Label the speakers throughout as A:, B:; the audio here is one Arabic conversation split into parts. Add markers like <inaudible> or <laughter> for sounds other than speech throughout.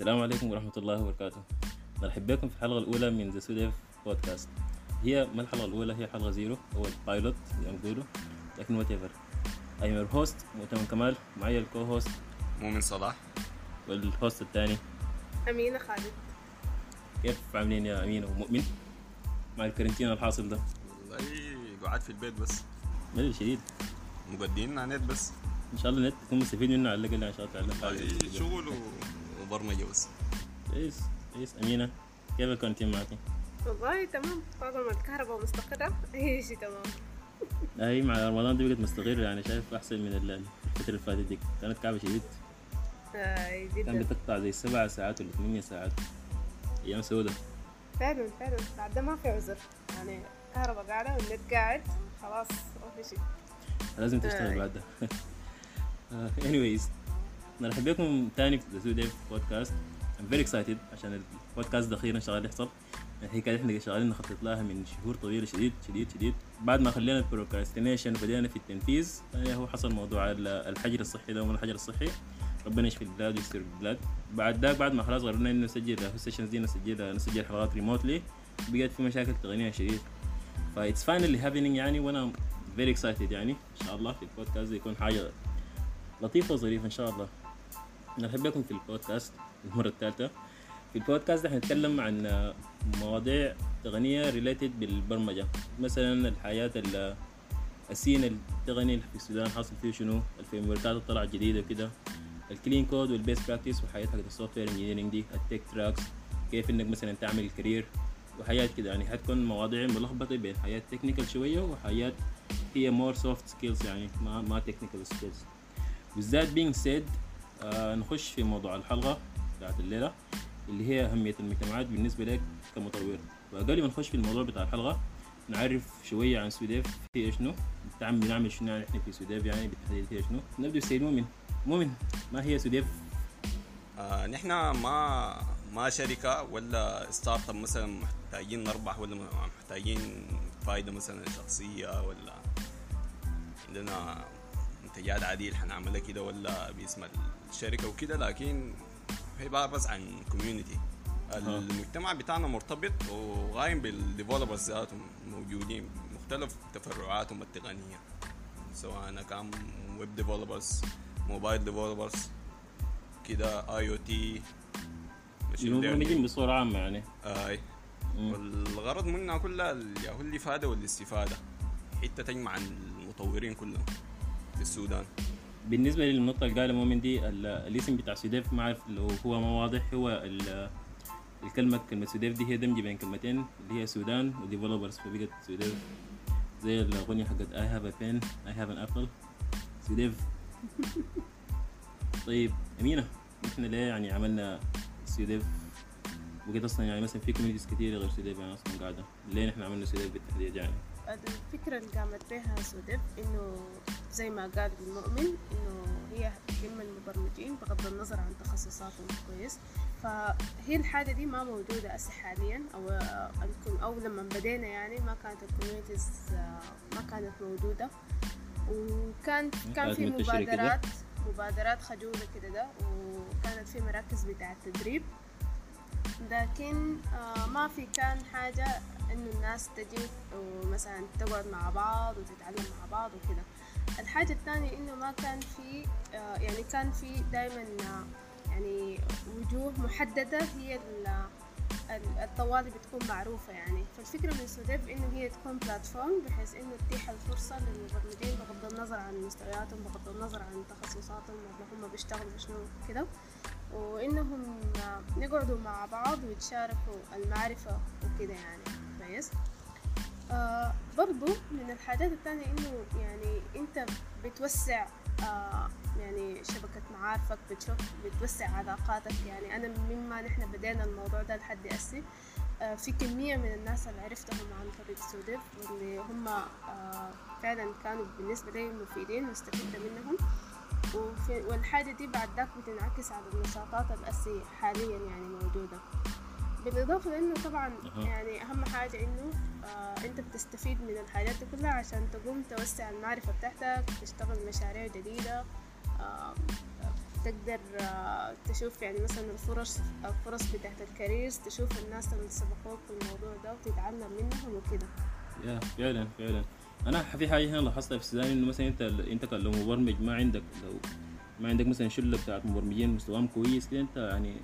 A: السلام عليكم ورحمة الله وبركاته. نرحب بكم في الحلقة الأولى من The Sudev Podcast هي ما الحلقة الأولى هي حلقة zero أو ال pilot زي ما بيقولوا لكن whatever I'm your host مؤتمن كمال. معي ال co-host
B: مؤمن صلاح.
A: وال host الثاني.
C: أمينة خالد.
A: كيف عاملين يا أمينة ومؤمن؟ مع ال quarantine الحاصل ده.
B: والله قعدت في البيت بس.
A: ملل شديد.
B: مقضين على النت بس.
A: إن شاء الله النت تكون مستفيد منه على الأقل عشان تعلم
B: شغل و- وبرمجه بس
A: كويس كويس. أمينة كيف الكارنتين معك؟
C: والله تمام. طالما الكهرباء مستقرة. <laughs> أي شيء تمام.
A: هي مع رمضان دي بقت مستقرة يعني شايف أحسن من ال- الفترة اللي فاتت دي. كانت كعبة شديد.
C: آه
A: كان بتقطع زي سبع ساعات ولا ثمانية ساعات. أيام سودة.
C: فعلا فعلا. بعد ده ما في عذر. يعني الكهرباء قاعدة والنت قاعد. خلاص ما في شيء.
A: لازم تشتغل
C: آه.
A: بعد ده. <laughs> آه، anyways. نرحب بكم تاني في The Sudev Podcast I'm very excited عشان البودكاست ده أخيرا شغال يحصل. الحكاية إحنا شغالين نخطط لها من شهور طويلة شديد شديد شديد. بعد ما خلينا ال procrastination وبدأنا في التنفيذ يعني هو حصل موضوع ال- الحجر الصحي ده الحجر الصحي. ربنا يشفي البلاد ويستر البلاد. بعد ذاك بعد ما خلاص قررنا إنه نسجل ال sessions دي نسجل نسجل حلقات remotely بقت في مشاكل تقنية شديد. ف it's finally happening يعني وأنا very excited يعني. إن شاء الله في البودكاست يكون حاجة لطيفة وظريفة إن شاء الله. نرحب بكم في البودكاست المرة الثالثه في البودكاست ده حنتكلم عن مواضيع تقنية related بالبرمجة. مثلا الحاجات ال- ال scene التقني في السودان حاصل فيه شنو؟ ال framework ات اللي طلعت جديدة وكده. ال clean code وال best practice وحاجات حقت ال software engineering دي ال tech tracks كيف إنك مثلا تعمل ال career وحاجات كده. يعني حتكون مواضيع ملخبطة بين حاجات technical شوية وحاجات هي more soft skills يعني ما ما technical skills with that being said آه نخش في موضوع الحلقة بتاعت الليلة اللي هي أهمية المجتمعات بالنسبة لك كمطور وقبل ما نخش في الموضوع بتاع الحلقة نعرف شوية عن سوديف هي شنو؟ بتعمل بنعمل شنو يعني إحنا في سوديف يعني؟ بالتحديد هي شنو؟ نبدأ بالسيد مؤمن. مؤمن ما هي سوديف
B: آه نحن ما ما شركة ولا startup مثلا محتاجين نربح ولا محتاجين فايدة مثلا شخصية ولا عندنا منتجات عاديه حنعملها كده ولا باسم الشركة وكده لكن هي بس عن community المجتمع بتاعنا مرتبط وقايم بال developers ذاتهم موجودين مختلف تفرعاتهم التقنية سواء كان web developers mobile developers كده IoT
A: مبرمجين بصورة عامة يعني.
B: اي
A: مم.
B: والغرض منها كلها هو الافاده والاستفادة. حتة تجمع المطورين كلهم في السودان.
A: بالنسبة للنقطة اللي قالها مؤمن دي ال- الاسم بتاع سوديف ما اعرف لو هو ما واضح هو ال- الكلمة كلمة سوديف دي هي دمج بين كلمتين اللي هي سودان و developers فبقت سوديف زي الأغنية حقت I have a pen I have an apple. سوديف. <laughs> طيب أمينة إحنا ليه يعني عملنا سوديف؟ وقت أصلا يعني مثلا في communities كثيره غير سوديف يعني أصلا قاعدة. ليه إحنا عملنا سوديف بالتحديد يعني؟
C: الفكرة اللي قامت بها سوديف إنه زي ما قال المؤمن إنه هي تهم المبرمجين بغض النظر عن تخصصاتهم كويس. فهي الحاجة دي ما موجودة هسه حاليا أو أو لما بدينا يعني ما كانت الكوميونيتيز ما كانت موجودة. وكان كان في؟ مبادرات مبادرات خجولة كده ده وكانت في مراكز بتاعة تدريب لكن آه ما في كان حاجة إنه الناس تجي ومثلا تقعد مع بعض وتتعلم مع بعض وكده. الحاجة الثانية إنه ما كان في آه يعني كان في دايما يعني وجوه محددة هي ال- ال- الطوالي بتكون معروفة يعني. فالفكرة من سوديف إنه هي تكون بلاتفورم بحيث إنه تتيح الفرصة للمبرمجين بغض النظر عن مستوياتهم بغض النظر عن تخصصاتهم ولا هم بيشتغلوا شنو كده وإنهم يقعدوا مع بعض ويتشاركوا المعرفة وكده يعني. كويس. آه برضو من الحاجات التانية إنه يعني أنت بتوسع آه يعني شبكة معارفك بتشوف بتوسع علاقاتك. يعني أنا مما نحن بدينا الموضوع ده لحد هسه آه في كمية من الناس اللي عرفتهم عن طريق سوديف واللي هم آه فعلا كانوا بالنسبة لي مفيدين واستفدت منهم. والحاجة دي بعد ذاك بتنعكس على النشاطات الأساسية حاليا يعني موجودة. بالإضافة لأنه طبعا. يعني أهم حاجة إنه آه أنت بتستفيد من الحاجات دي كلها عشان تقوم توسع المعرفة بتاعتك تشتغل مشاريع جديدة آه تقدر آه، تشوف يعني مثلا الفرص الفرص بتاعت ال careers تشوف الناس اللي سبقوك في الموضوع ده وتتعلم منهم وكده.
A: yeah فعلا فعلا. أنا في حاجة هنا لاحظتها في السودان إنه مثلا أنت أنت لو مبرمج ما عندك لو ما عندك مثلا شلة بتاعت مبرمجين مستواهم كويس كده أنت يعني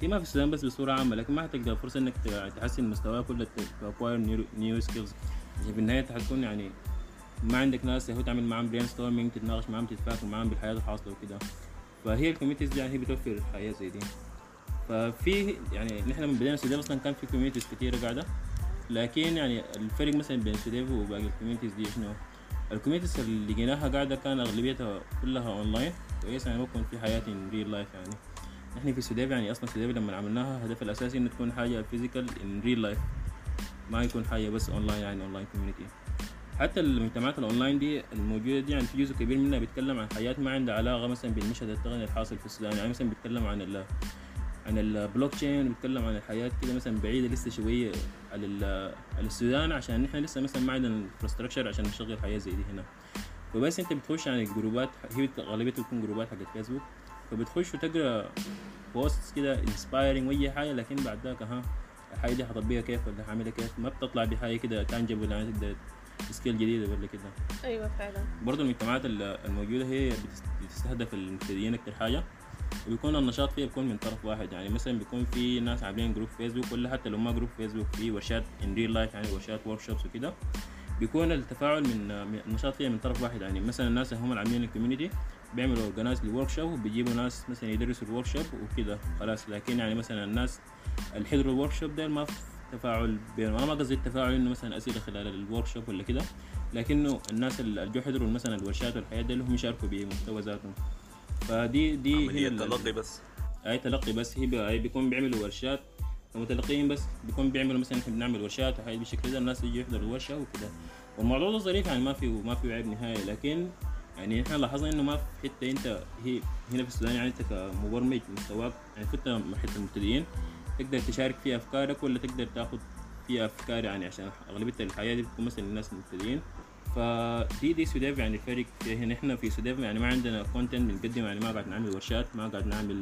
A: هي ما في السودان بس بصورة عامة لكن ما حتلقى فرصة إنك تحسن مستواك ولا ت acquire new skills في النهاية حتكون يعني ما عندك ناس هو تعمل معاهم brainstorming تتناقش معاهم تتفاعل معاهم بالحاجات الحاصله وكده. فهي ال communities دي يعني هي بتوفر حاجات زي دي. ففي يعني نحن من بداية السودان أصلا كان في communities كتيرة قاعدة. لكن يعني الفرق مثلا بين سوديف وباقي ال communities دي شنو؟ ال communities اللي لقيناها قاعدة كان أغلبيتها كلها أونلاين كويس؟ يعني ما يكون في حاجات in real life يعني. نحن في سوديف يعني أصلا سوديف لما عملناها هدفها الأساسي إنه تكون حاجة physical in real life ما يكون حاجة بس اونلاين يعني online community حتى المجتمعات الأونلاين دي الموجودة دي يعني في جزء كبير منها بيتكلم عن حاجات ما عندها علاقة مثلا بالمشهد التقني الحاصل في السودان يعني مثلا بيتكلم عن عن البلوك تشين بيتكلم عن الحاجات كده مثلا بعيدة لسه شوية على على السودان عشان نحن لسه مثلا ما عندنا ال infrastructure عشان نشغل حاجات زي دي هنا. فبس أنت بتخش عن الجروبات هي غالبيتها بتكون جروبات حقت فيسبوك فبتخش وتقرأ post كده inspiring وأي حاجة لكن بعد ذاك ها الحاجة دي حطبقها كيف ولا حاعملها كيف؟ ما بتطلع بحاجة كده tangible يعني تقدر skill جديدة ولا كده.
C: أيوه فعلا.
A: برضه المجتمعات ال- الموجودة هي بتس- بتستهدف المبتدئين أكتر حاجة. وبيكون النشاط فيها بيكون من طرف واحد. يعني مثلا بيكون في ناس عاملين group فيسبوك ولا حتى لو ما group فيسبوك في ورشات in real life يعني ورشات workshops وكده. بيكون التفاعل من النشاط فيها من طرف واحد. يعني مثلا الناس اللي هم عاملين ال community بيعملوا organize ل workshop وبيجيبوا ناس مثلا يدرسوا ال workshop وكده. خلاص. لكن يعني مثلا الناس اللي حضروا ال workshop ده ما في تفاعل بينهم. أنا ما قصدي التفاعل إنه مثلا اسئله خلال ال workshop ولا كده لكنه الناس اللي جو حضروا مثلا الورشات والحاجات دي اللي هم يشاركوا بمحتوى ذاتهم. فدي دي
B: عملية
A: ال-
B: تلقي بس.
A: أي تلقي بس هي, بي- هي بيكون بيعملوا ورشات. المتلقيين بس بيكون بيعملوا مثلا إحنا بنعمل ورشات وهاي بالشكل ده الناس يجي يحضروا الورشة وكده. والموضوع ده ظريف يعني ما في ما في عيب نهائي. لكن يعني إحنا لاحظنا إنه ما في حتة أنت هي هنا في السودان يعني أنت كمبرمج مستواك يعني كنت مرحله المبتدئين تقدر تشارك فيها أفكارك ولا تقدر تاخذ فيها أفكار يعني عشان أغلبية الحاجات دي بتكون مثلا الناس المبتدئين. فدي دي سوديف يعني الفرق هنا إحنا في سوديف يعني ما عندنا content بنقدم يعني ما قاعد نعمل ورشات ما قاعد نعمل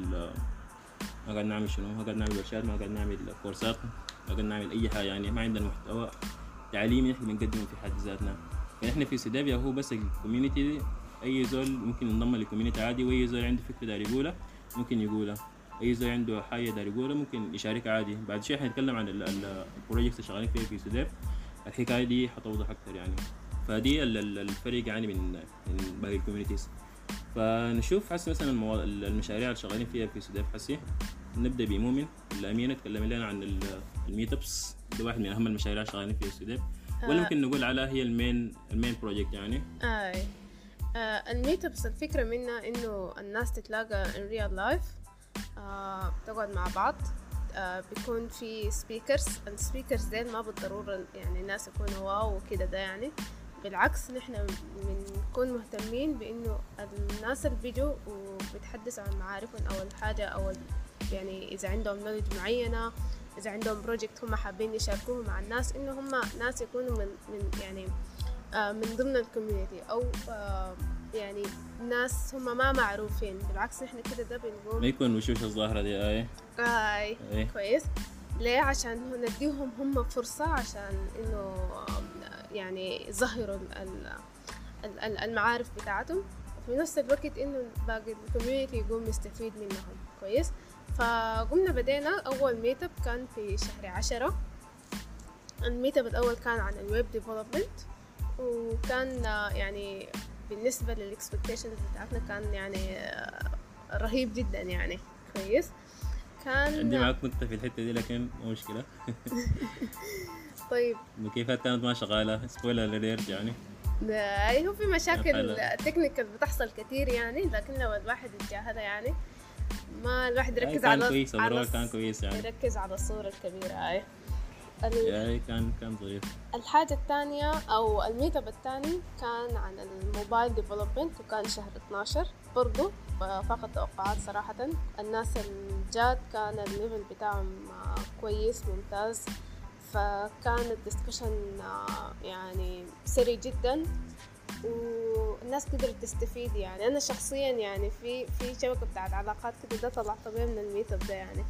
A: ما قاعد نعمل شنو؟ ما قاعد نعمل ورشات ما قاعد نعمل كورسات ما قاعد نعمل أي حاجة يعني ما عندنا محتوى تعليمي نحن بنقدمه في حد ذاتنا. فنحن في سوديف هو بس ال community أي زول ممكن ينضم لل community عادي وأي زول عنده فكرة داير يقولها ممكن يقولها. أي زول عنده حاجة داير يقولها ممكن يشاركها عادي. بعد شوي حنتكلم عن ال- ال- projects اللي شغالين فيها في سوديف. الحكاية دي حتوضح أكثر يعني. فدي ال- ال- الفرق يعني من من باقي ال communities. فنشوف حسي مثلا الموا- المشاريع اللي شغالين فيها في سوديف حسي. نبدأ بمؤمن ولا امينه تكلم لنا عن ال- meetups ده واحد من أهم المشاريع اللي شغالين فيها سوديف ولا
C: آه.
A: ممكن نقول على هي ال main ال main project يعني.
C: اي آه ال meetups الفكرة منها إنه الناس تتلاقى real life. آه تقعد مع بعض. آه بيكون في speakers ال speakers ديل ما بالضرورة يعني الناس يكونوا wow وكده ده يعني. بالعكس نحن بنكون مهتمين بإنه الناس اللي بيجوا وبيتحدثوا عن معارفهم أو الحاجة أو يعني إذا عندهم knowledge معينة إذا عندهم project هم حابين يشاركوه مع الناس إنه هم ناس يكونوا من من يعني آه، من ضمن ال community أو آه، يعني ناس هم ما معروفين. بالعكس نحن كده ده
A: ما
C: بنقول
A: يكون وشوش الظاهرة دي آي.
C: آي
A: آي.
C: كويس. ليه؟ عشان نديهم هم فرصة عشان إنه آه، يعني ال- المعارف بتاعتهم. وفي نفس الوقت إنه باقي ال community يقوم يستفيد منهم. كويس؟ فقمنا بدينا أول meetup كان في شهر عشرة. ال meetup الأول كان عن ال web development وكان يعني بالنسبة لل expectations بتاعتنا كان يعني رهيب جدا يعني. كويس؟ كان
A: عندي معاك نقطة في الحتة دي لكن مو مشكلة. <laughs>
C: طيب.
A: المكيفات كانت ما شغالة؟ spoiler alert يعني.
C: ده هو في مشاكل. technical بتحصل كتير يعني لكن لو الواحد يتجاهلها يعني ما الواحد يركز على
A: كويس
C: على
A: كان كويس يعني.
C: يركز على الصورة الكبيرة هاي ال-
A: يعني كان كان ظريف
C: الحاجة الثانية أو ال meet up الثاني كان عن ال mobile development وكان شهر 12 برضو فاق التوقعات صراحة. الناس الجات كان ال level بتاعهم آه، كويس ممتاز. فكان ال discussion يعني ثري جدا الناس قدرت تستفيد يعني. أنا شخصيا يعني في في شبكة بتاعت علاقات كده ده طلعت بيه من ال meet up ده يعني.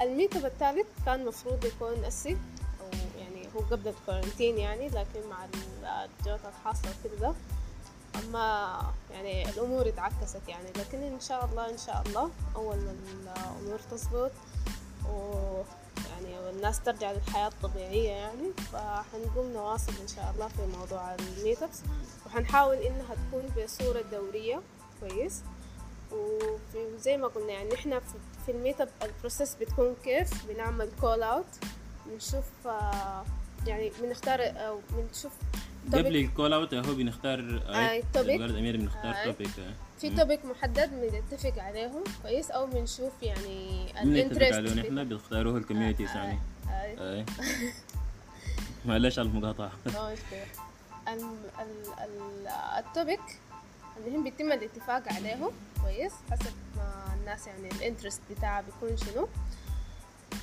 C: ال meet up الثالث كان مفروض يكون أسي أو يعني هو قبل ال quarantine يعني لكن مع الجوطة الحاصله وكده ده. أما يعني الأمور اتعكست يعني. لكن إن شاء الله إن شاء الله أول ما الأمور تظبط و يعني والناس ترجع للحياة الطبيعية يعني فحنقوم نواصل إن شاء الله في موضوع ال meet ups وحنحاول إنها تكون بصورة دورية كويس. وزي ما قلنا يعني إحنا في, في ال meet up ال process بتكون كيف؟ بنعمل call out بنشوف آه، يعني بنختار أو بنشوف
A: قبل ال call out هو بنختار
C: أي topic.
A: مجرد امير بنختار. topic
C: في topic محدد بنتفق عليهم كويس؟ أو بنشوف يعني
A: ال
C: interest
A: نحن بيختاروه ال communities يعني.
C: آه.
A: اي <laughs> معلش على المقاطعة.
C: ما مشكلة الم- ال- ال- ال topic اللي هم بيتم الاتفاق عليه كويس؟ حسب ما الناس يعني ال interest بتاعها بيكون شنو.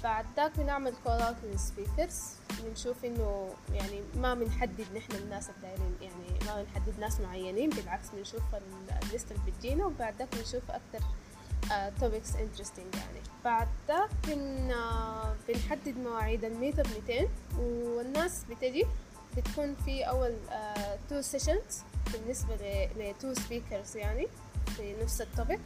C: بعد ذاك بنعمل call out لل speakers بنشوف إنه يعني ما بنحدد نحن الناس الدايرين يعني ما بنحدد ناس معينين بالعكس بنشوف ال- ال list اللي بتجينا وبعد ذاك بنشوف أكتر topics interesting يعني. بعد ذاك بن آه، بنحدد مواعيد ال meet up 200 والناس بتجي بتكون في أول two sessions بالنسبة ل two speakers يعني. في نفس ال topic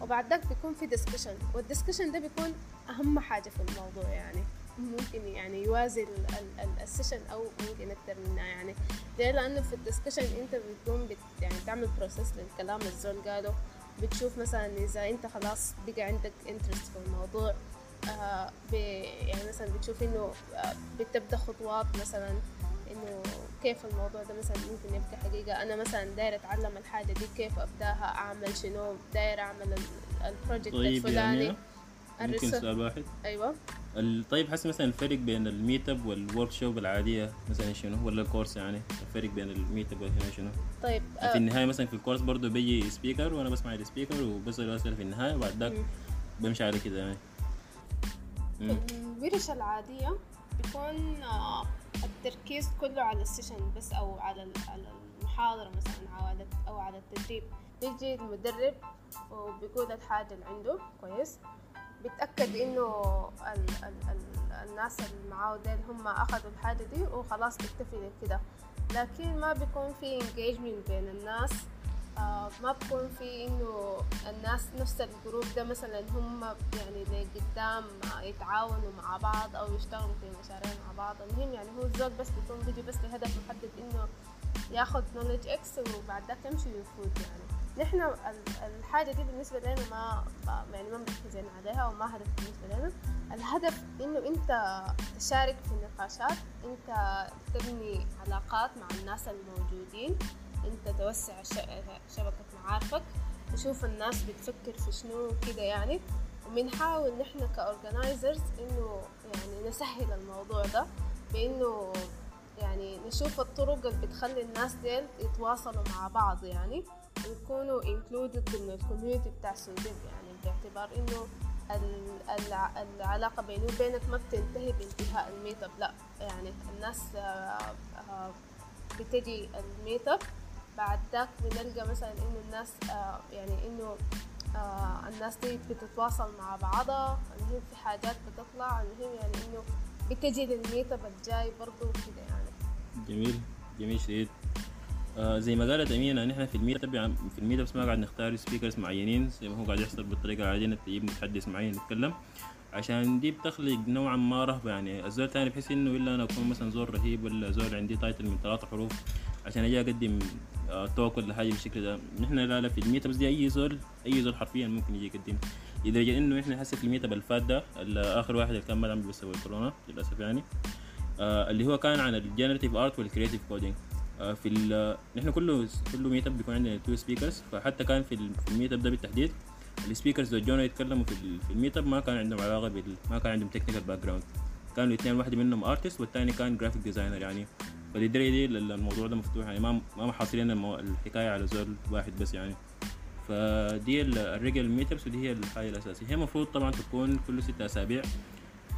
C: وبعد ذاك بيكون في discussion وال discussion ده بيكون أهم حاجة في الموضوع يعني. ممكن يعني يوازي ال- ال- ال- ال session أو ممكن أكتر منها يعني. ليه؟ لأنه في ال discussion أنت بتكون بت يعني تعمل process للكلام الزول قاله. بتشوف مثلا إذا أنت خلاص بقى عندك interest في الموضوع آه يعني مثلا بتشوف إنه آه بتبدأ خطوات مثلا إنه كيف الموضوع ده مثلا ممكن يبقى حقيقة. أنا مثلا دايرة أتعلم الحاجة دي كيف أبدأها أعمل شنو دايرة أعمل ال- ال project
A: طيب يعني
C: الفلاني.
A: ممكن
C: الرسالة-
A: سؤال واحد. أيوه. طيب حسب مثلا الفرق بين ال meet up وال workshop العادية مثلا شنو؟ ولا الكورس يعني الفرق بين ال meet up وهنا شنو؟
C: طيب
A: في
C: آه.
A: النهاية مثلا في الكورس برضه بيجي speaker وأنا بسمع ال speaker وبسأل أسئلة في النهاية وبعد ذاك. بمشي على كده يعني.
C: الورش العادية. بيكون آه، التركيز كله على ال session بس أو على على المحاضرة مثلا أو على أو على التدريب. بيجي المدرب وبيقول الحاجة اللي عنده كويس. ال ال الناس اللي معاه ديل هم أخذوا الحاجة دي وخلاص بيكتفي كده لكن ما بيكون في engagement بين الناس. آه ما بكون في إنه الناس نفس ال group ده مثلا هم يعني لقدام آه، يتعاونوا مع بعض أو يشتغلوا في مشاريع مع بعض. المهم يعني هو الزول بس بيكون بيجي بس لهدف محدد إنه ياخد knowledge X وبعد ذاك يمشي ويفوت يعني. نحن ال- الحاجة دي بالنسبة لنا ما يعني ما مركزين عليها وما هدف بالنسبة لنا. الهدف إنه أنت تشارك في النقاشات أنت تبني علاقات مع الناس الموجودين. انت توسع شبكة معارفك تشوف الناس بتفكر في شنو كده يعني. وبنحاول نحن ك organizers إنه يعني نسهل الموضوع ده بإنه يعني نشوف الطرق اللي بتخلي الناس ديل يتواصلوا مع بعض يعني ويكونوا included ضمن ال community بتاع سوديب يعني باعتبار إنه ال- الع- العلاقة بيني وبينك ما بتنتهي بانتهاء ال meet up لا يعني الناس آه، آه، بتجي ال meet up بعد ذاك بنلقى مثلا إنه الناس آه يعني إنه آه الناس دي بتتواصل مع بعضها المهم في حاجات بتطلع المهم يعني إنه بتجي لل meet up الجاي برضو كده يعني.
A: جميل جميل شديد. آه زي ما قالت أمينة نحن في ال meet up في ال meet up ما قاعد نختار speakers معينين زي ما هو قاعد يحصل بالطريقة العادية إنك تجيب متحدث معين يتكلم. عشان دي بتخلق نوعا ما رهبة يعني. الزول تاني بحس إنه إلا أنا أكون مثلا زول رهيب ولا زول عندي title من ثلاثة حروف عشان أجي أقدم talk ولا حاجة بالشكل ده. نحن لا لا في ال meet ups دي أي زول أي زول حرفيا ممكن يجي يقدم. لدرجة إنه إحنا هسه في ال meet up الفات ده آخر واحد اللي كان ما عم بيسوي كورونا للأسف يعني آه اللي هو كان عن ال generative art وال creative coding في ال نحن كله كله meet up بيكون عندنا two speakers فحتى كان في ال- في ال meet up ده بالتحديد ال speakers اللي جونا يتكلموا في في ال meet up ما كان عندهم علاقة بال ما كان عندهم technical background كانوا الاثنين واحد منهم artist والثاني كان graphic designer يعني. فللدرجه دي ال- الموضوع ده مفتوح يعني ما ما المو- الحكاية على زول واحد بس يعني. فدي ال- الرجل ال meet ups ودي هي الحاجة الأساسية. هي المفروض طبعا تكون كل ستة أسابيع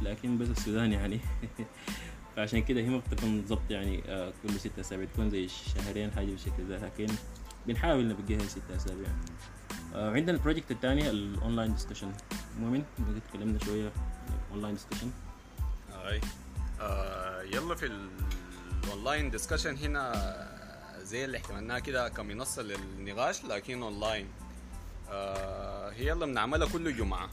A: لكن بس السودان يعني. <laughs> فعشان كده هي ما بتكون بالضبط يعني آه، كل ستة أسابيع تكون زي شهرين حاجة بالشكل ده. لكن بنحاول نبقيها ستة أسابيع. آه عندنا ال project الثاني ال online discussion مؤمن تكلمنا شوية عن ال online discussion
B: اي آه يلا في ال online discussion هنا زي اللي احتملناها كده كمنصه للنقاش لكن اونلاين آه هي يلا بنعملها كل جمعة.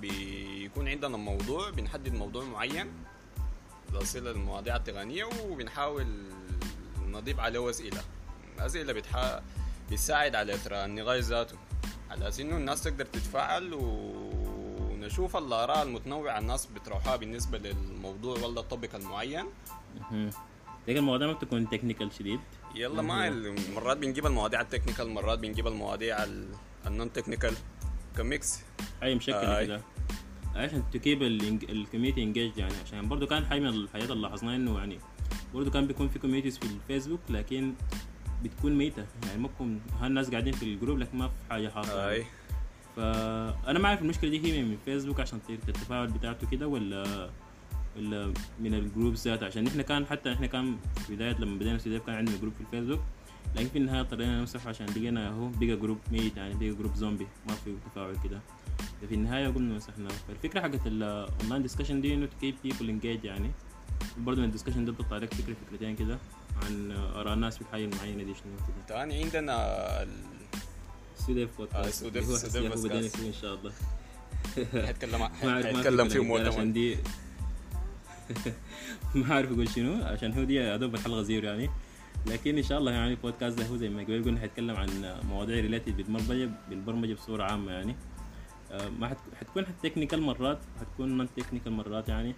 B: بيكون عندنا موضوع بنحدد موضوع معين صلة للمواضيع التقنية وبنحاول نضيف عليه أسئلة. أسئلة بتحا... بتساعد على إثراء النقاش ذاته. على أساس إنه الناس تقدر تتفاعل ونشوف الآراء المتنوعة الناس بتطرحها بالنسبة للموضوع ولا التوبيك المعين.
A: لكن المواضيع ما بتكون technical شديد.
B: يلا ما مرات بنجيب المواضيع ال technical مرات بنجيب المواضيع ال- ال non-technical ك
A: mix أي مشكلة
B: آي.
A: كده. عشان ت keep ال community engaged يعني. عشان برضه كان حاجة من الحاجات اللي لاحظناها إنه يعني برضه كان بيكون في communities في الفيسبوك لكن بتكون ميتة. يعني ما بكون هالناس قاعدين في ال group؟ لكن ما في حاجة حاصلة
B: أي.
A: فأنا ما أعرف المشكلة دي هي من فيسبوك عشان التفاعل بتاعته كده ولا ولا من ال group ذاته عشان إحنا كان حتى إحنا كان في بداية لما بدينا سوديف كان عندنا group في الفيسبوك لكن في النهاية اضطرينا نمسحه عشان لقينا إنه بقى group ميت يعني بقى group zombie ما في تفاعل كده. في النهاية قلنا مسحناه فالفكرة حقت ال online discussion دي إنه ت keep people engaged يعني. برضه من ال discussion ده بتطلع لك فكرة فكرتين كده عن آراء الناس في الحاجة المعينة دي شنو كده
B: تاني عندنا
A: سوديف
B: آه،
A: بودكاست
B: سوديف-
A: هو
B: سوديف
A: بدينا
B: بودكاست.
A: إن شاء الله.
B: حيتكلم <laughs>
A: في
B: فيه
A: عشان
B: مؤتمر
A: دي <laughs> ما عارف أقول شنو عشان هو دي يا دوب الحلقة zero يعني. لكن إن شاء الله يعني البودكاست ده هو زي ما قبل قلنا حيتكلم عن مواضيع related بالبرمجه بالبرمجة بصورة عامة يعني. آه، ما حت- حتكون technical مرات حتكون non-technical مرات يعني.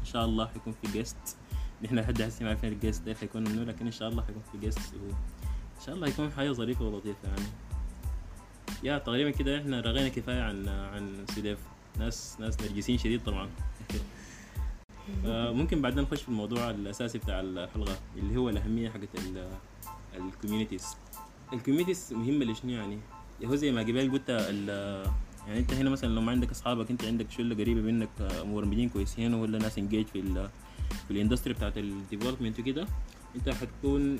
A: إن شاء الله حيكون في guest نحن لحد هسه ما عارفين ال guest ده حيكون منو لكن إن شاء الله حيكون في guest إن شاء الله يكون حاجة ظريفة ولطيفة يعني. yeah تقريبا كده إحنا رغينا كفاية عن عن سوديف. ناس ناس نرجسيين شديد طبعا. <laughs> ممكن بعدين نخش في الموضوع الأساسي بتاع الحلقة اللي هو الأهمية حقت ال communities ال communities مهمة لشنو يعني؟ هو زي ما قبل قلت يعني انت هنا مثلا لو ما عندك أصحابك انت عندك شلة قريبة منك آه، مبرمجين كويسين ولا ناس engaged في في ال industry بتاعت ال development وكده انت حتكون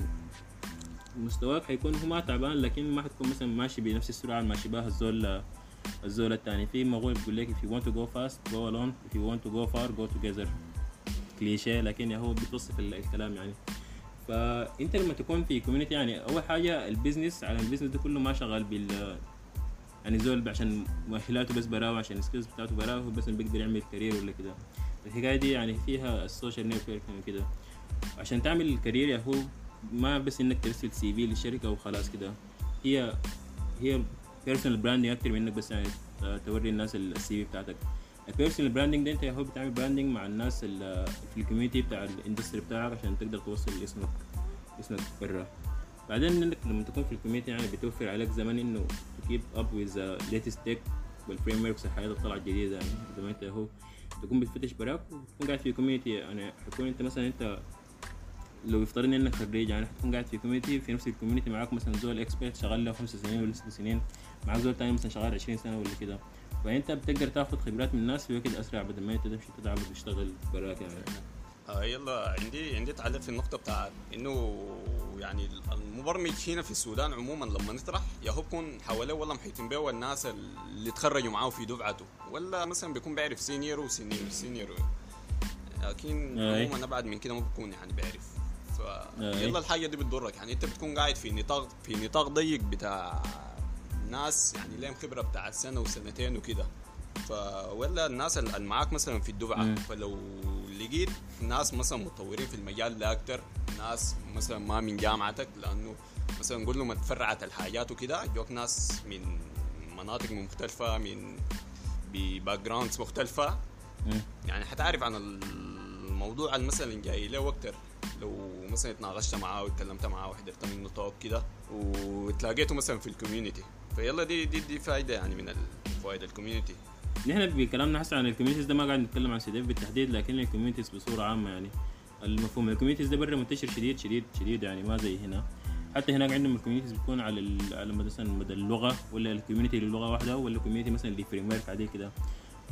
A: مستواك حيكون هو ما تعبان لكن ما حتكون مثلا ماشي بنفس السرعة ماشي بها الزول الزول الثاني في مقول بيقول لك if you want to go fast go alone. If you want to go far go together. كليشيه لكن هو بتوصف ال- الكلام يعني. فانت لما تكون في community يعني أول حاجة ال business على ال business ده كله ما شغال بال يعني زول عشان مؤهلاته بس براوه عشان ال skills بتاعته براوه هو بس بيقدر يعمل career ولا كده. الحكاية دي يعني فيها ال social networking وكده عشان تعمل ال career يا هو ما بس إنك ترسل CV للشركة وخلاص كده. هي هي personal branding أكتر من إنك بس يعني توري الناس ال CV بتاعتك. ال personal branding ده انت يا هو بتعمل branding مع الناس ال- في ال community بتاع ال industry بتاعك عشان تقدر توصل اسمك اسمك برا بعدين انك لما تكون في ال community يعني بتوفر عليك زمن إنه keep up with latest tech وال frameworks الحاجات اللي طلعت جديدة يعني. زي ما انت هو تكون بتفتش براك وتكون قاعد في community يعني حتكون انت مثلا انت لو يفترض انك خريج يعني حتكون قاعد في كوميونتي في نفس ال community معاك مثلا زول expert شغال له خمس سنين ولا ست سنين معاك زول تاني مثلا شغال 20 سنة ولا كده. فانت بتقدر تاخذ خبرات من الناس في وقت اسرع بدل ما انت تمشي تتعب وتشتغل براك يعني
B: آه يلا عندي عندي تعليق في النقطة بتاعت إنه يعني المبرمج هنا في السودان عموما لما نطرح يا هو بكون حواليه ولا محيطين به الناس اللي تخرجوا معاه في دفعته ولا مثلا بيكون بيعرف senior و senior senior لكن
A: أي.
B: عموما أبعد من كده ما بكون يعني بيعرف ف
A: أي.
B: يلا الحاجة دي بتضرك يعني أنت بتكون قاعد في نطاق في نطاق ضيق بتاع ناس يعني لهم خبرة بتاع سنة وسنتين وكده. ف ولا الناس اللي معاك مثلا في الدفعة.
A: مم.
B: فلو لقيت ناس مثلا متطورين في المجال ده أكتر ناس مثلا ما من جامعتك لأنه مثلا نقول لهم اتفرعت الحاجات وكده جوك ناس من مناطق مختلفة من ب backgrounds مختلفة.
A: مم.
B: يعني حتعرف عن الموضوع اللي مثلا جاي له أكتر لو مثلا اتناقشت معاه واتكلمت معاه وحضرت منه talk كده واتلاقيته مثلا في ال community فيلا دي دي دي فايدة يعني من فوائد الكوميونتي
A: نحن بكلامنا هسه عن ال communities ده ما قاعد نتكلم عن سوديف بالتحديد لكن ال communities بصورة عامة يعني المفهوم. ال communities ده برا منتشر شديد شديد شديد يعني ما زي هنا. حتى هناك عندهم ال communities بتكون على على مثلا مدى اللغة ولا ال community للغة واحدة ولا community مثلا ل framework عادي كده.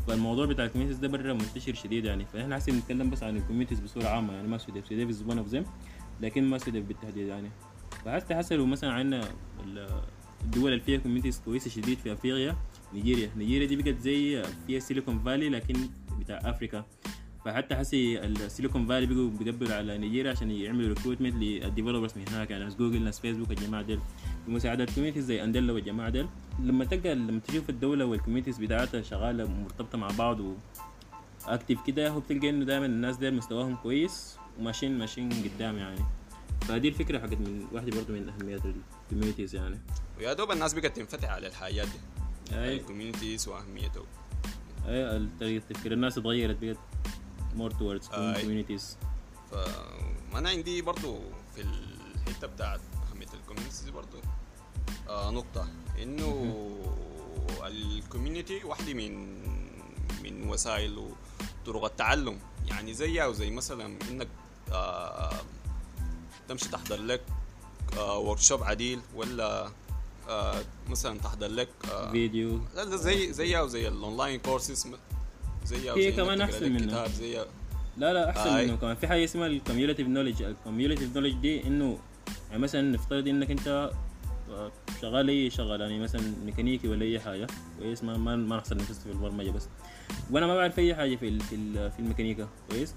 A: فالموضوع بتاع ال communities ده برا منتشر شديد يعني. فإحنا هسه بنتكلم بس عن ال communities بصورة عامة يعني. ما سوديف سوديف is one of them لكن ما سوديف بالتحديد يعني. فحتى هسه لو مثلا عنا ال- الدول اللي فيها communities كويسة شديد في أفريقيا نيجيريا. نيجيريا دي بقت زي فيها Silicon Valley لكن بتاع افريكا فحتى حسي ال Silicon Valley بيقوا بيقبلوا على نيجيريا عشان يعملوا recruitment لل developers من هناك. يعني ناس جوجل ناس فيسبوك الجماعه ديل. بمساعدة communities زي أنديلا والجماعة ديل. لما تلقى لما تشوف الدولة وال communities بتاعتها شغالة مرتبطة مع بعض و اكتف كده هو بتلقى إنه دائما الناس ديل مستواهم كويس وماشيين ماشيين قدام يعني. فدي الفكرة حقت من واحدة برضه من أهميات ال communities يعني.
B: ويا دوب الناس بقت تنفتح على الحاجات دي.
A: أي.
B: ال communities
A: وأهميته. أي طريقه تفكير الناس اتغيرت بقت towards
B: أي.
A: communities.
B: فانا عندي برضو في الحتة بتاعت أهمية ال communities برضو آه نقطة. إنه ال community واحدة من من وسائل وطرق التعلم. يعني زيها وزي مثلا إنك آه تمشي تحضر لك آه workshop عديل ولا آه مثلا تحضر لك آه
A: فيديو.
B: زي زيها وزي ال online courses زيها
A: هي كمان منها.
B: كتاب زيها.
A: لا لا أحسن
B: آي.
A: منه كمان. في حاجة اسمها ال cumulative knowledge ال cumulative knowledge دي إنه يعني مثلا نفترض إنك أنت آه، شغال أي شغل يعني مثلا ميكانيكي ولا أي حاجة كويس؟ ما ما, ما نحصل نفسي في البرمجة بس. وأنا ما بعرف أي حاجة في في الميكانيكا كويس؟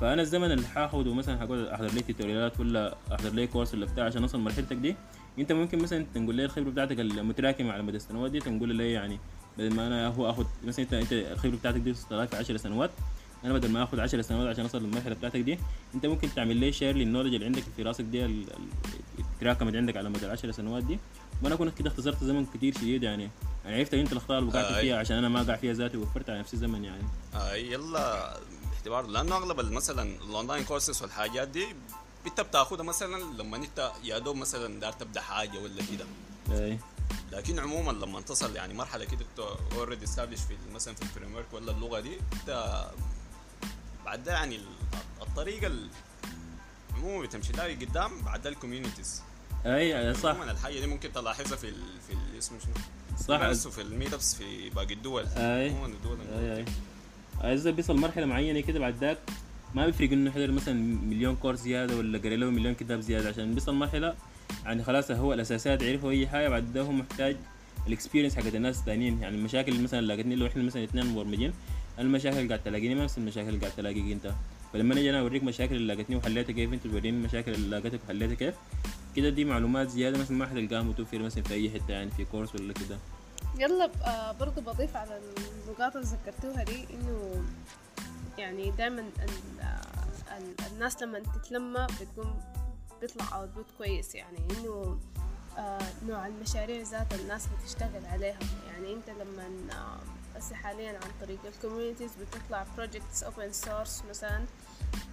A: فأنا الزمن اللي حاخده مثلا حقعد أحضر لي tutorial ات ولا أحضر لي كورس ولا بتاع عشان أوصل مرحلتك دي أنت ممكن مثلا تنقول لي الخبرة بتاعتك المتراكمه على مدى السنوات دي تنقول لي يعني بدل ما أنا هو اخذ مثلا انت أنت الخبرة بتاعتك دي وصلت في 10 سنوات أنا بدل ما اخذ 10 سنوات عشان أوصل للمرحلة بتاعتك دي أنت ممكن تعمل لي share لل knowledge اللي عندك في راسك دي تراكمت عندك على مدى العشر سنوات دي. وأنا اكون كده اختصرت زمن كتير شديد يعني. يعني عرفت أنت الأخطاء اللي وقعت
B: آه،
A: فيها عشان أنا ما اقع فيها ذاتي ووفرت على نفسي زمن يعني.
B: آه يلا. باعتبار لأنه اغلب مثلا ال online courses والحاجات دي انت بتاخدها مثلا لما انت يا دوب مثلا دار تبدأ حاجة ولا كده.
A: اي
B: لكن عموما لما تصل يعني مرحلة كده انت already established في مثلا في ال framework ولا اللغة دي انت بعد ده يعني ال- الطريقة ال- عموما بتمشي لها قدام بعد ده ال communities
A: اي صح.
B: عموما الحاجة دي ممكن تلاحظها في ال في اسمه شنو؟
A: صح.
B: في ال meetups في باقي الدول.
A: أي.
B: عموما الدول
A: اي اي اذا بيصل مرحلة معينة كده بعد ذاك ما بيفرق إنه حضر مثلا مليون كورس زيادة ولا قرا له مليون كتاب زيادة؟ عشان بيصل مرحلة يعني خلاص هو الاساسات عرفوا أي حاجة بعد ده هو محتاج ال experience حقت الناس الثانيين يعني المشاكل اللي مثلا لاقتني لو إحنا مثلا اثنين مبرمجين المشاكل اللي قاعد تلاقيني ما نفس المشاكل اللي قاعد تلاقيك أنت. فلما أجي أنا أوريك مشاكل اللي لاقتني وحليتها كيف أنت توريني المشاكل اللي لاقتك وحليتها كيف كده دي معلومات زيادة مثلا ما حتلقاها متوفرة مثلا في أي حتة يعني في كورس ولا كده.
C: يلا آه برضو بضيف على النقاط اللي ذكرتوها دي إنه يعني دائما الناس لما تتلمى بتكون بيطلع output كويس يعني إنه آه نوع المشاريع ذات الناس بتشتغل عليها. يعني أنت لما آه هسه حاليا عن طريق ال communities بتطلع projects open source مثلا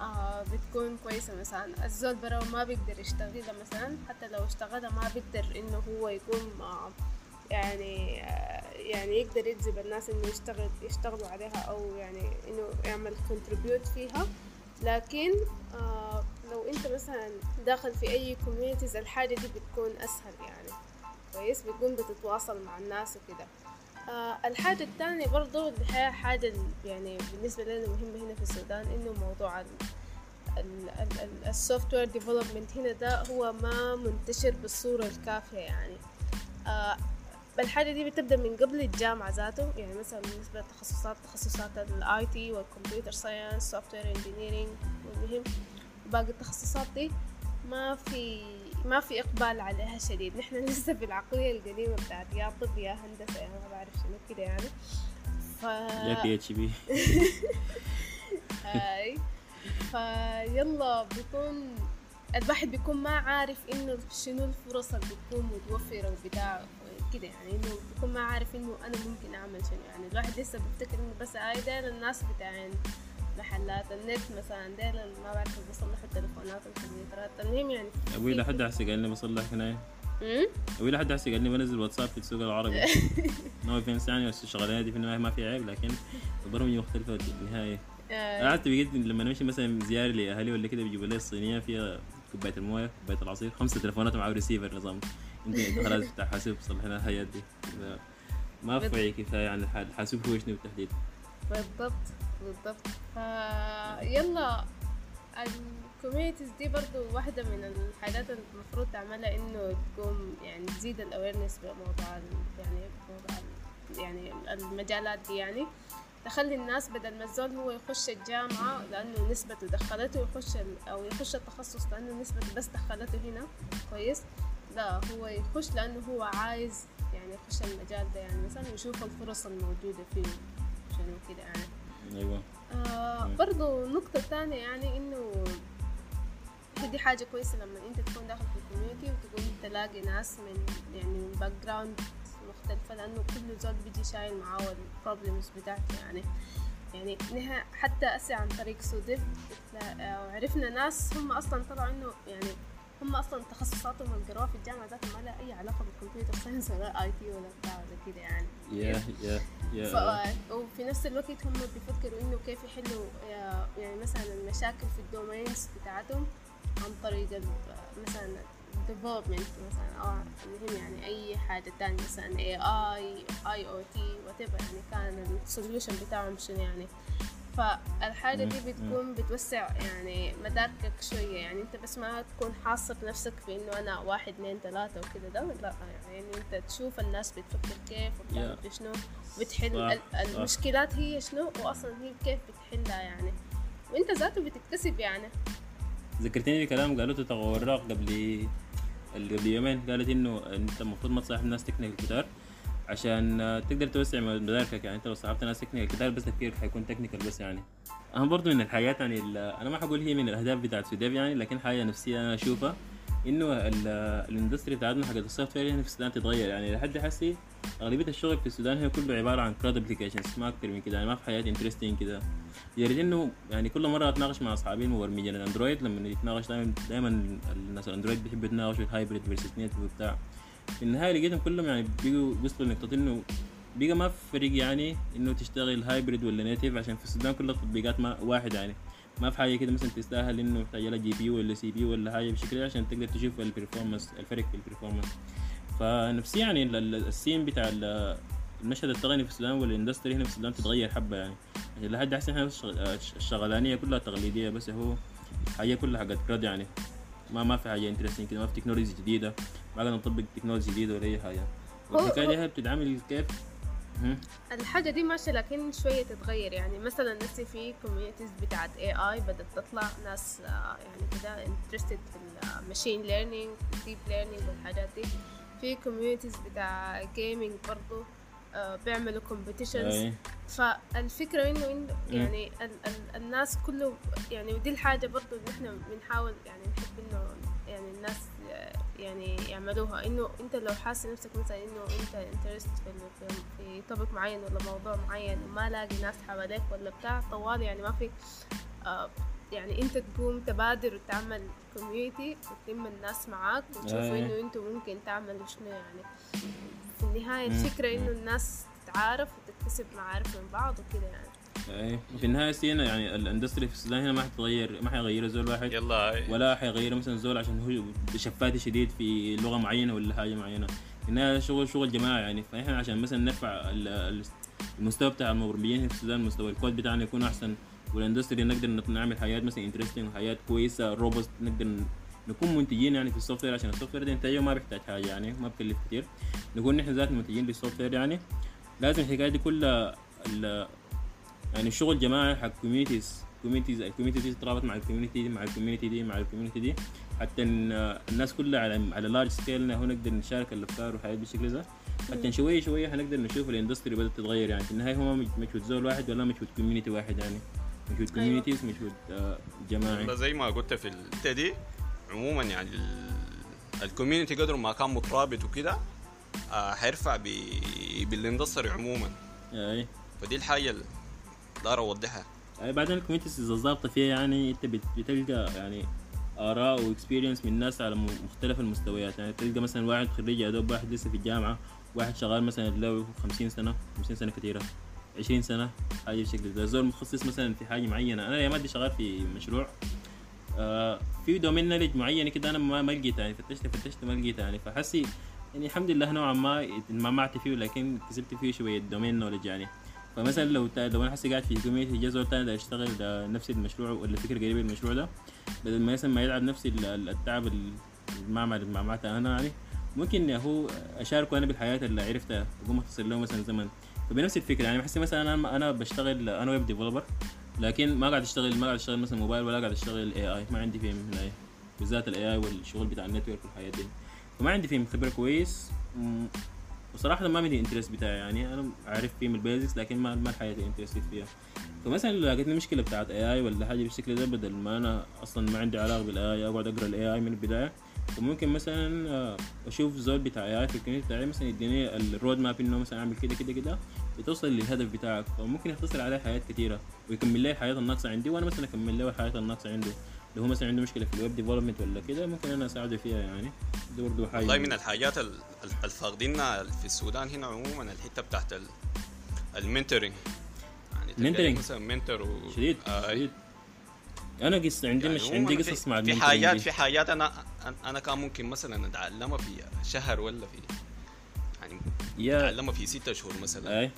C: آه بتكون كويسة مثلا. الزول برا ما بيقدر يشتغلها مثلا حتى لو اشتغلها ما بيقدر إنه هو يكون آه يعني آه، يعني يقدر يجذب الناس إنه يشتغل يشتغلوا عليها أو يعني إنه يعمل contribute فيها. لكن آه لو أنت مثلا داخل في أي communities الحاجة دي بتكون أسهل يعني. كويس؟ بتكون بتتواصل مع الناس وكده. آه الحاجة الثانية برضو اللي هي حاجة ال- يعني بالنسبة لنا مهمة هنا في السودان إنه موضوع ال software development هنا ده هو ما منتشر بالصورة الكافية يعني. الحاجة دي بتبدأ من قبل الجامعة ذاته يعني مثلا بالنسبة للتخصصات تخصصات ال IT وال computer science software engineering والمهم باقي التخصصات دي ما في ما في إقبال عليها شديد. نحن <laughs> لسه في العقلية القديمة بتاعت يا طب يا هندسة يا ما بعرف شنو كده يعني. ف
A: يا بي اتش بي
C: هاي فيلا بيكون الواحد بيكون ما عارف إنه شنو الفرص اللي بتكون متوفرة وبتاع. كده يعني إنه بيكون ما عارف إنه أنا ممكن أعمل شنو. يعني الواحد لسه بيفتكر إنه بس هاي ديل الناس بتاعين محلات النت مثلا ديل ما بعرف بيصلحوا التليفونات والكمبيوترات المهم يعني
A: أبوي لحد هسه قال لي بصلح هنا.
C: أمم؟
A: أبوي لحد هسه قال لي بنزل واتساب في السوق العربي. <laughs> no offense يعني بس الشغلانة دي في النهاية ما في عيب لكن البرمجة مختلفة في النهايه
C: آه،
A: أنا حتى بقيت لما نمشي مثلا زيارة لأهلي ولا كده بيجيبوا لي الصينية فيها كوباية الموية كوباية العصير خمسة تليفونات مع ريسيفر نظام. خلاص بتاع حاسوب صلح لنا دي. ف- ما في كفاية عن الح- الحاسوب هو شنو بالتحديد؟
C: بالضبط بالضبط. فيلا ال- ال communities دي برضو واحدة من الحاجات المفروض تعملها إنه تقوم يعني تزيد ال awareness بموضوع يعني موضوع ال- يعني المجالات دي يعني. تخلي الناس بدل ما الزول هو يخش الجامعة لأنه نسبته دخلته يخش أو يخش التخصص لأنه نسبته بس دخلته هنا. كويس. لا هو يخش لأنه هو عايز يعني يخش المجال ده يعني مثلا يشوف الفرص الموجودة فيه شنو كده يعني.
A: أيوه.
C: آه
A: مم.
C: برضو نقطة تانية يعني إنه دي حاجة كويسة لما أنت تكون داخل في ال community وتقوم تلاقي ناس من يعني من background مختلفة لأنه كل زول بيجي شايل معاه ال problems بتاعته يعني. يعني حتى أسي عن طريق سوديف آه، عرفنا ناس هم أصلا طلعوا إنه يعني هم أصلا تخصصاتهم قروها في الجامعة ذاتها ما لها أي علاقة بال computer science ولا IT ولا بتاع ولا كده يعني.
A: يا يا يا.
C: ف... وفي نفس الوقت هم بيفكروا إنه كيف يحلوا يا- يعني مثلا المشاكل في ال domains بتاعتهم عن طريق مثلا development مثلا أو المهم يعني أي حاجة تانية مثلا AI IoT whatever يعني كان ال solution بتاعهم شنو يعني. فالحاجة دي. بتكون بتوسع يعني مداركك شوية. يعني انت بس ما تكون حاصر نفسك في انه أنا واحد اثنين ثلاثة وكده. ده لا يعني انت تشوف الناس بتفكر كيف وبتعمل
A: Yeah.
C: شنو بتحل. المشكلات هي شنو واصلا هي كيف بتحلها يعني. وانت ذاته بتكتسب يعني.
A: ذكرتني بكلام قالته تغوراق قبل قبل يومين. قالت إنه أنت المفروض ما تصاحب ناس تكنيكال كتار. عشان تقدر توسع مداركك يعني انت لو صاحبت ناس technical كتار بس تفكيرك حيكون technical بس يعني. أهم برضو من الحاجات يعني أنا ما حقول هي من الأهداف بتاعت سوديف يعني لكن حاجة نفسية أنا أشوفها إنه ال- ال industry بتاعتنا حقت ال software هنا في السودان تتغير. يعني لحد حسي أغلبية الشغل في السودان هي كله عبارة عن CRUD applications ما أكتر من كده يعني ما في حاجات interesting كده. ريت إنه يعني كل مرة أتناقش مع أصحابي المبرمجين ال Android لما نتناقش دائما دائما الناس ال Android بيحبوا يتناقشوا ال hybrid versus native وبتاع في النهايه لقيتهم كلهم يعني بيجوا وصلوا لنقطه إنه بقى ما في فرق يعني إنه تشتغل hybrid ولا native عشان في السودان كل التطبيقات ما واحد يعني. ما في حاجة كده مثلا تستاهل إنه محتاج لها GPU ولا CPU ولا حاجة بالشكل ده عشان تقدر تشوف ال performance الفرق في ال performance فنفسي يعني ال- ال- ال scene بتاع ال- المشهد التقني في السودان وال industry هنا في السودان تتغير حبة يعني. لحد هسه إحنا الشغ- الشغلانية كلها تقليدية بس هو حاجة كلها حقت CRUD يعني. ما ما في حاجة interesting كده ما في تكنولوجيا جديدة. ما قاعد نطبق تكنولوجيا جديدة ولا أي
C: حاجة.
A: والحكايه دي هي بتتعامل كيف؟
C: الحاجة دي ماشية لكن شوية تتغير. يعني مثلا لسه في communities بتاعت AI بدأت تطلع ناس آه، يعني كده interested في ال machine learning deep learning والحاجات دي. في communities بتاع gaming برضو بيعملوا competitions
A: أي.
C: فالفكرة إنه انه يعني ال ال الناس كله يعني ودي الحاجة برضو اللي إحنا بنحاول يعني نحب إنه يعني الناس يعني يعملوها إنه إنت لو حاسس نفسك مثلا إنه إنت interested في في- topic معين ولا موضوع معين وما لاقي ناس حواليك ولا بتاع طوال يعني ما في آه يعني إنت تقوم تبادر وتعمل community وتلم الناس معاك وتشوفوا. إنه إنتوا ممكن تعملوا شنو يعني في النهاية
A: مم.
C: الفكرة
A: إنه.
C: الناس تتعارف وتكتسب معارف من بعض وكده يعني.
A: اي في النهاية سينا يعني ال industry في السودان هنا ما حتتغير ما حيغير زول واحد.
B: يلا.
A: ولا حيغير مثلا زول عشان هو شفاتي شديد في لغة معينة ولا حاجة معينة. انها شغل شغل جماعي يعني. فإحنا عشان مثلا نرفع ال- ال- المستوى بتاع المبرمجين في السودان مستوى الكود بتاعنا يكون أحسن. وال industry نقدر نعمل حاجات مثلا interesting وحاجات كويسة robust نقدر نكون منتجين يعني في ال software عشان ال software ده انتاجه ما بيحتاج حاجة يعني ما بكلف كتير. نكون نحن ذات منتجين لل software يعني. لازم الحكاية دي كلها يعني الشغل جماعي حق communities communities ال community دي تترابط مع ال community دي مع ال community دي مع ال community دي. حتى الناس كلها على على large scale هو نقدر نشارك الأفكار وحاجات بالشكل ده. حتى شوية شوية حنقدر نشوف ال industry بدأت تتغير يعني. في النهاية هو مش مجهود زول واحد ولا مجهود community واحد يعني. مجهود communities مجهود آه، جماعي.
B: زي ما قلت في الحته دي عموما يعني ال community قدر ما كان مترابط وكده آه حيرفع ب- بال industry عموما.
A: أي.
B: فدي الحاجة اللي دار أوضحها.
A: يعني بعدين ال communities إذا ظابطة فيها يعني أنت بت- بتلقى يعني آراء و experience من ناس على مختلف المستويات. يعني تلقى مثلا واحد خريج يا دوب واحد لسه في الجامعة واحد شغال مثلا له 50 سنة 50 سنة كثيره 20 سنة حاجة بالشكل ده. زول متخصص مثلا في حاجة معينة. أنا يا مادي شغال في مشروع آه في domain knowledge معينه كده أنا ما لقيتها يعني فتشت فتشت ما لقيتها يعني. فحسي يعني الحمد لله نوعا ما اتمعت فيه لكن كسبت فيه شوية domain knowledge يعني. فمثلا لو لو أنا حسي قاعد في community زول تاني ده يشتغل ده نفس المشروع ولا فكرة قريبة المشروع ده بدل ما مثلا ما يلعب نفس ال- ال- التعب ال- المعمعة اللي اتمعمعته أنا يعني ممكن هو أشاركه أنا بالحاجة اللي عرفتها اقوم أختصر له مثلا زمن. فبنفس الفكرة يعني بحس مثلا أنا أنا بشتغل أنا web developer لكن ما قاعد اشتغل ما قاعد أشتغل مثلا موبايل ولا قاعد أشتغل AI ما عندي فيه من هاي بالذات ال AI والشغل بتاع ال network والحاجة دي. فما عندي فيه خبرة كويس. وصراحة ما من ال interest بتاعي يعني. أنا عارف فيه ال basics لكن ما ما الحاجة اللي interested فيها. فمثلا لو لقيتني مشكلة بتاعت AI ولا حاجة بالشكل ده بدل ما أنا أصلا ما عندي علاقة بال AI أقعد أقرأ ال AI من البداية. فممكن مثلا آه، أشوف زول بتاع AI في ال community بتاعي مثلا يديني ال roadmap إنه مثلا أعمل كده كده كده. بتوصل للهدف بتاعك فممكن يختصر عليه حاجة كثيره ويكمل لي الحاجة الناقصه عندي وأنا مثلا أكمل له الحاجة الناقصه عنده لو هو مثلا عنده مشكلة في ال web development ولا كده ممكن أنا أساعده فيها يعني. ده برضه حاجة.
B: والله من الحاجات ال- ال- الفاقدينها في السودان هنا عموما الحتة بتاعت ال- ال mentoring يعني تلقى
A: ال mentoring.
B: مثلا mentor و...
A: شديد
B: آه.
A: شديد. أنا قص عندي
B: يعني
A: مش عندي قصص مع
B: في حاجات
A: دي.
B: في حاجات أنا أنا كان ممكن مثلا أتعلمها في شهر ولا في يعني
A: يا
B: أتعلمها في ستة شهور مثلا.
A: أي.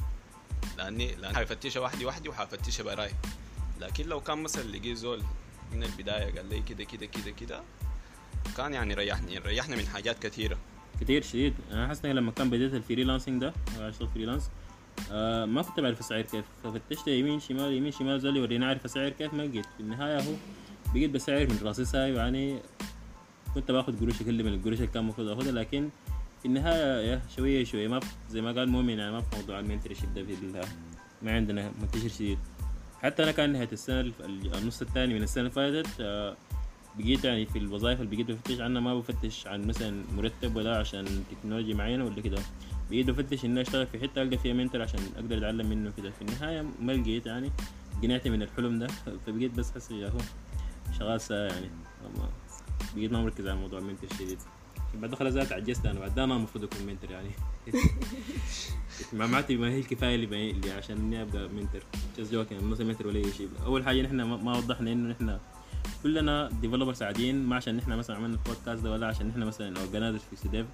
B: لاني لأن حيفتشها وحدي وحدي وحفتشها براي. لكن لو كان مثلا لقيت زول من البداية قال لي كده كده كده كده كان يعني ريحني ريحنا من حاجات كثيرة.
A: كتير شديد. أنا حاسس لما كان بديت ال freelancing ده أنا أشتغل freelance آه ما كنت بعرف أسعر كيف. ففتشت يمين شمال يمين شمال زول يوريني أعرف أسعر كيف ما لقيت. في النهاية هو بقيت بسعر من راسي ساي يعني كنت باخذ قروش أقل من القروش اللي كان المفروض اخذها لكن النهايه شوية شوية ما زي ما قال مؤمن يعني ما في موضوع ال mentorship ده في ما عندنا mentorship شديد. حتى أنا كان نهاية السنة النص الثاني من السنة اللي فاتت آه بقيت يعني في الوظائف اللي بقيت بفتش عنها ما بفتش عن مثلا مرتب ولا عشان تكنولوجيا معينة ولا كده. بقيت بفتش إني أشتغل في حتة ألقى فيها mentor عشان أقدر أتعلم منه كده. في النهاية ما لقيت يعني قنعت من الحلم ده فبقيت بس حس يا هو شغال يعني. بقيت ما مركز على موضوع ال mentor شديد بعد خلاص عجزت أنا بعد ده ما المفروض اكون mentor يعني. <laughs> معلوماتي ما هي الكفاية اللي, بي... اللي عشان إني أبدأ mentor just joking ما mentor ولا أي شيء. أول حاجة نحن ما وضحنا إنه نحن كلنا developers عاديين ما عشان نحن مثلا عملنا البودكاست ده ولا عشان نحن مثلا organizer في SudDev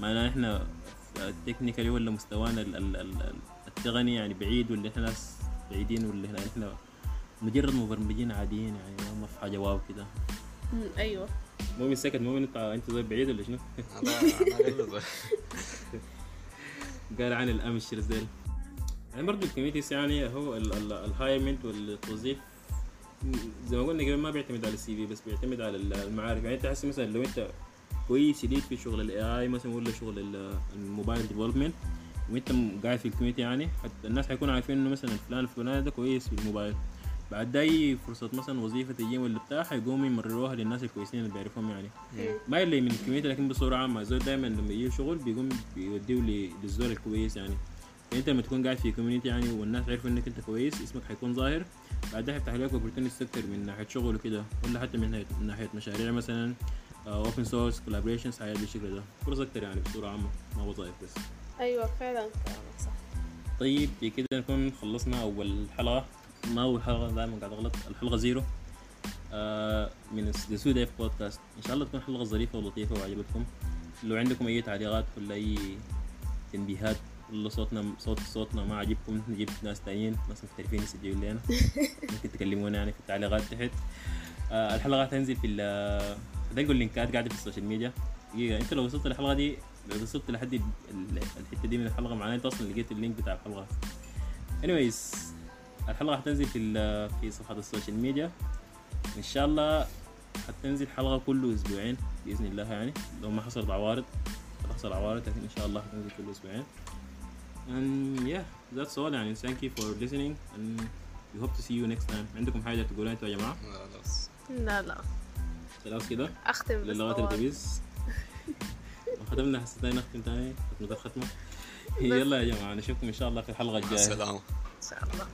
A: معناه نحن technically ولا مستوانا ال- ال- ال- التقني يعني بعيد ولا إحنا ناس بعيدين ولا إحنا مجرد مبرمجين عاديين يعني ما في حاجة واو كده.
C: أيوه.
A: مؤمن سكت مؤمن انت انت زي بعيد ولا شنو؟ قال <laughs> عن الامش رزيل يعني برضه الكوميتيز يعني هو الهايمنت والتوظيف. زي ما قلنا قبل ما بيعتمد على السي في بس بيعتمد على ال- المعارف يعني انت تحس مثلا لو انت كويس شديد في شغل الاي اي مثلا ولا شغل ال- الموبايل ديفلوبمنت وانت قاعد في ال community يعني حتى الناس حيكونوا عارفين إنه مثلا فلان الفلاني ده كويس في الموبايل. بعد ده اي فرصة مثلا وظيفة تجيهم ولا بتاع حيقوموا يمرروها للناس الكويسين اللي بيعرفوهم يعني. ما اللي من ال community لكن بصورة عامة الزول دائما لما يجي شغل بيقوم بيوديه للزول الكويس يعني. فانت لما تكون قاعد في community يعني والناس عارفة انك انت كويس اسمك حيكون ظاهر بعدها يفتح لك opportunities أكتر من ناحية شغل وكده ولا حتى من ناحية من ناحية مشاريع مثلا open source collaborations حاجات بالشكل ده. فرص أكتر يعني بصورة عامة ما وظائف بس.
C: أيوه فعلا كلامك صح.
A: طيب بكده نكون خلصنا أول حلقة. ما اول حلقه دائما قاعد اغلط الحلقة زيرو. آه من ال SudDev podcast إن شاء الله تكون حلقة ظريفة ولطيفة وعجبتكم. لو عندكم أي تعليقات ولا أي تنبيهات ولا صوتنا صوت صوتنا ما عجبكم نجيب ناس تانيين ناس محترفين يسجلوا لنا. <laughs> ممكن تكلمونا يعني في التعليقات تحت. آه الحلقة هتنزل في ال هتلقوا اللينكات قاعدة في ال social media. دقيقة أنت لو وصلت الحلقة دي لو وصلت لحد ال- الحتة دي من الحلقة معناه انت أصلا لقيت ال link بتاع الحلقة. Anyways الحلقة هتنزل في ال- في صفحة ال social media. إن شاء الله حتنزل حلقة كل أسبوعين بإذن الله يعني. لو ما حصلت عوارض حتحصل عوارض لكن إن شاء الله حتنزل كل أسبوعين. And yeah that's all يعني. Thank you for listening and we hope to see you next time. عندكم حاجة تقولها أنتوا يا
B: جماعة؟
C: لا لا.
A: خلاص كده. أختم
C: طوال.
A: الدبيس <laughs> ختمنا حسيت نختم تاني ختمة الختمة يلا يا جماعة نشوفكم إن شاء الله في الحلقة
B: مع
A: الجاية
B: السلامة.
C: إن شاء الله.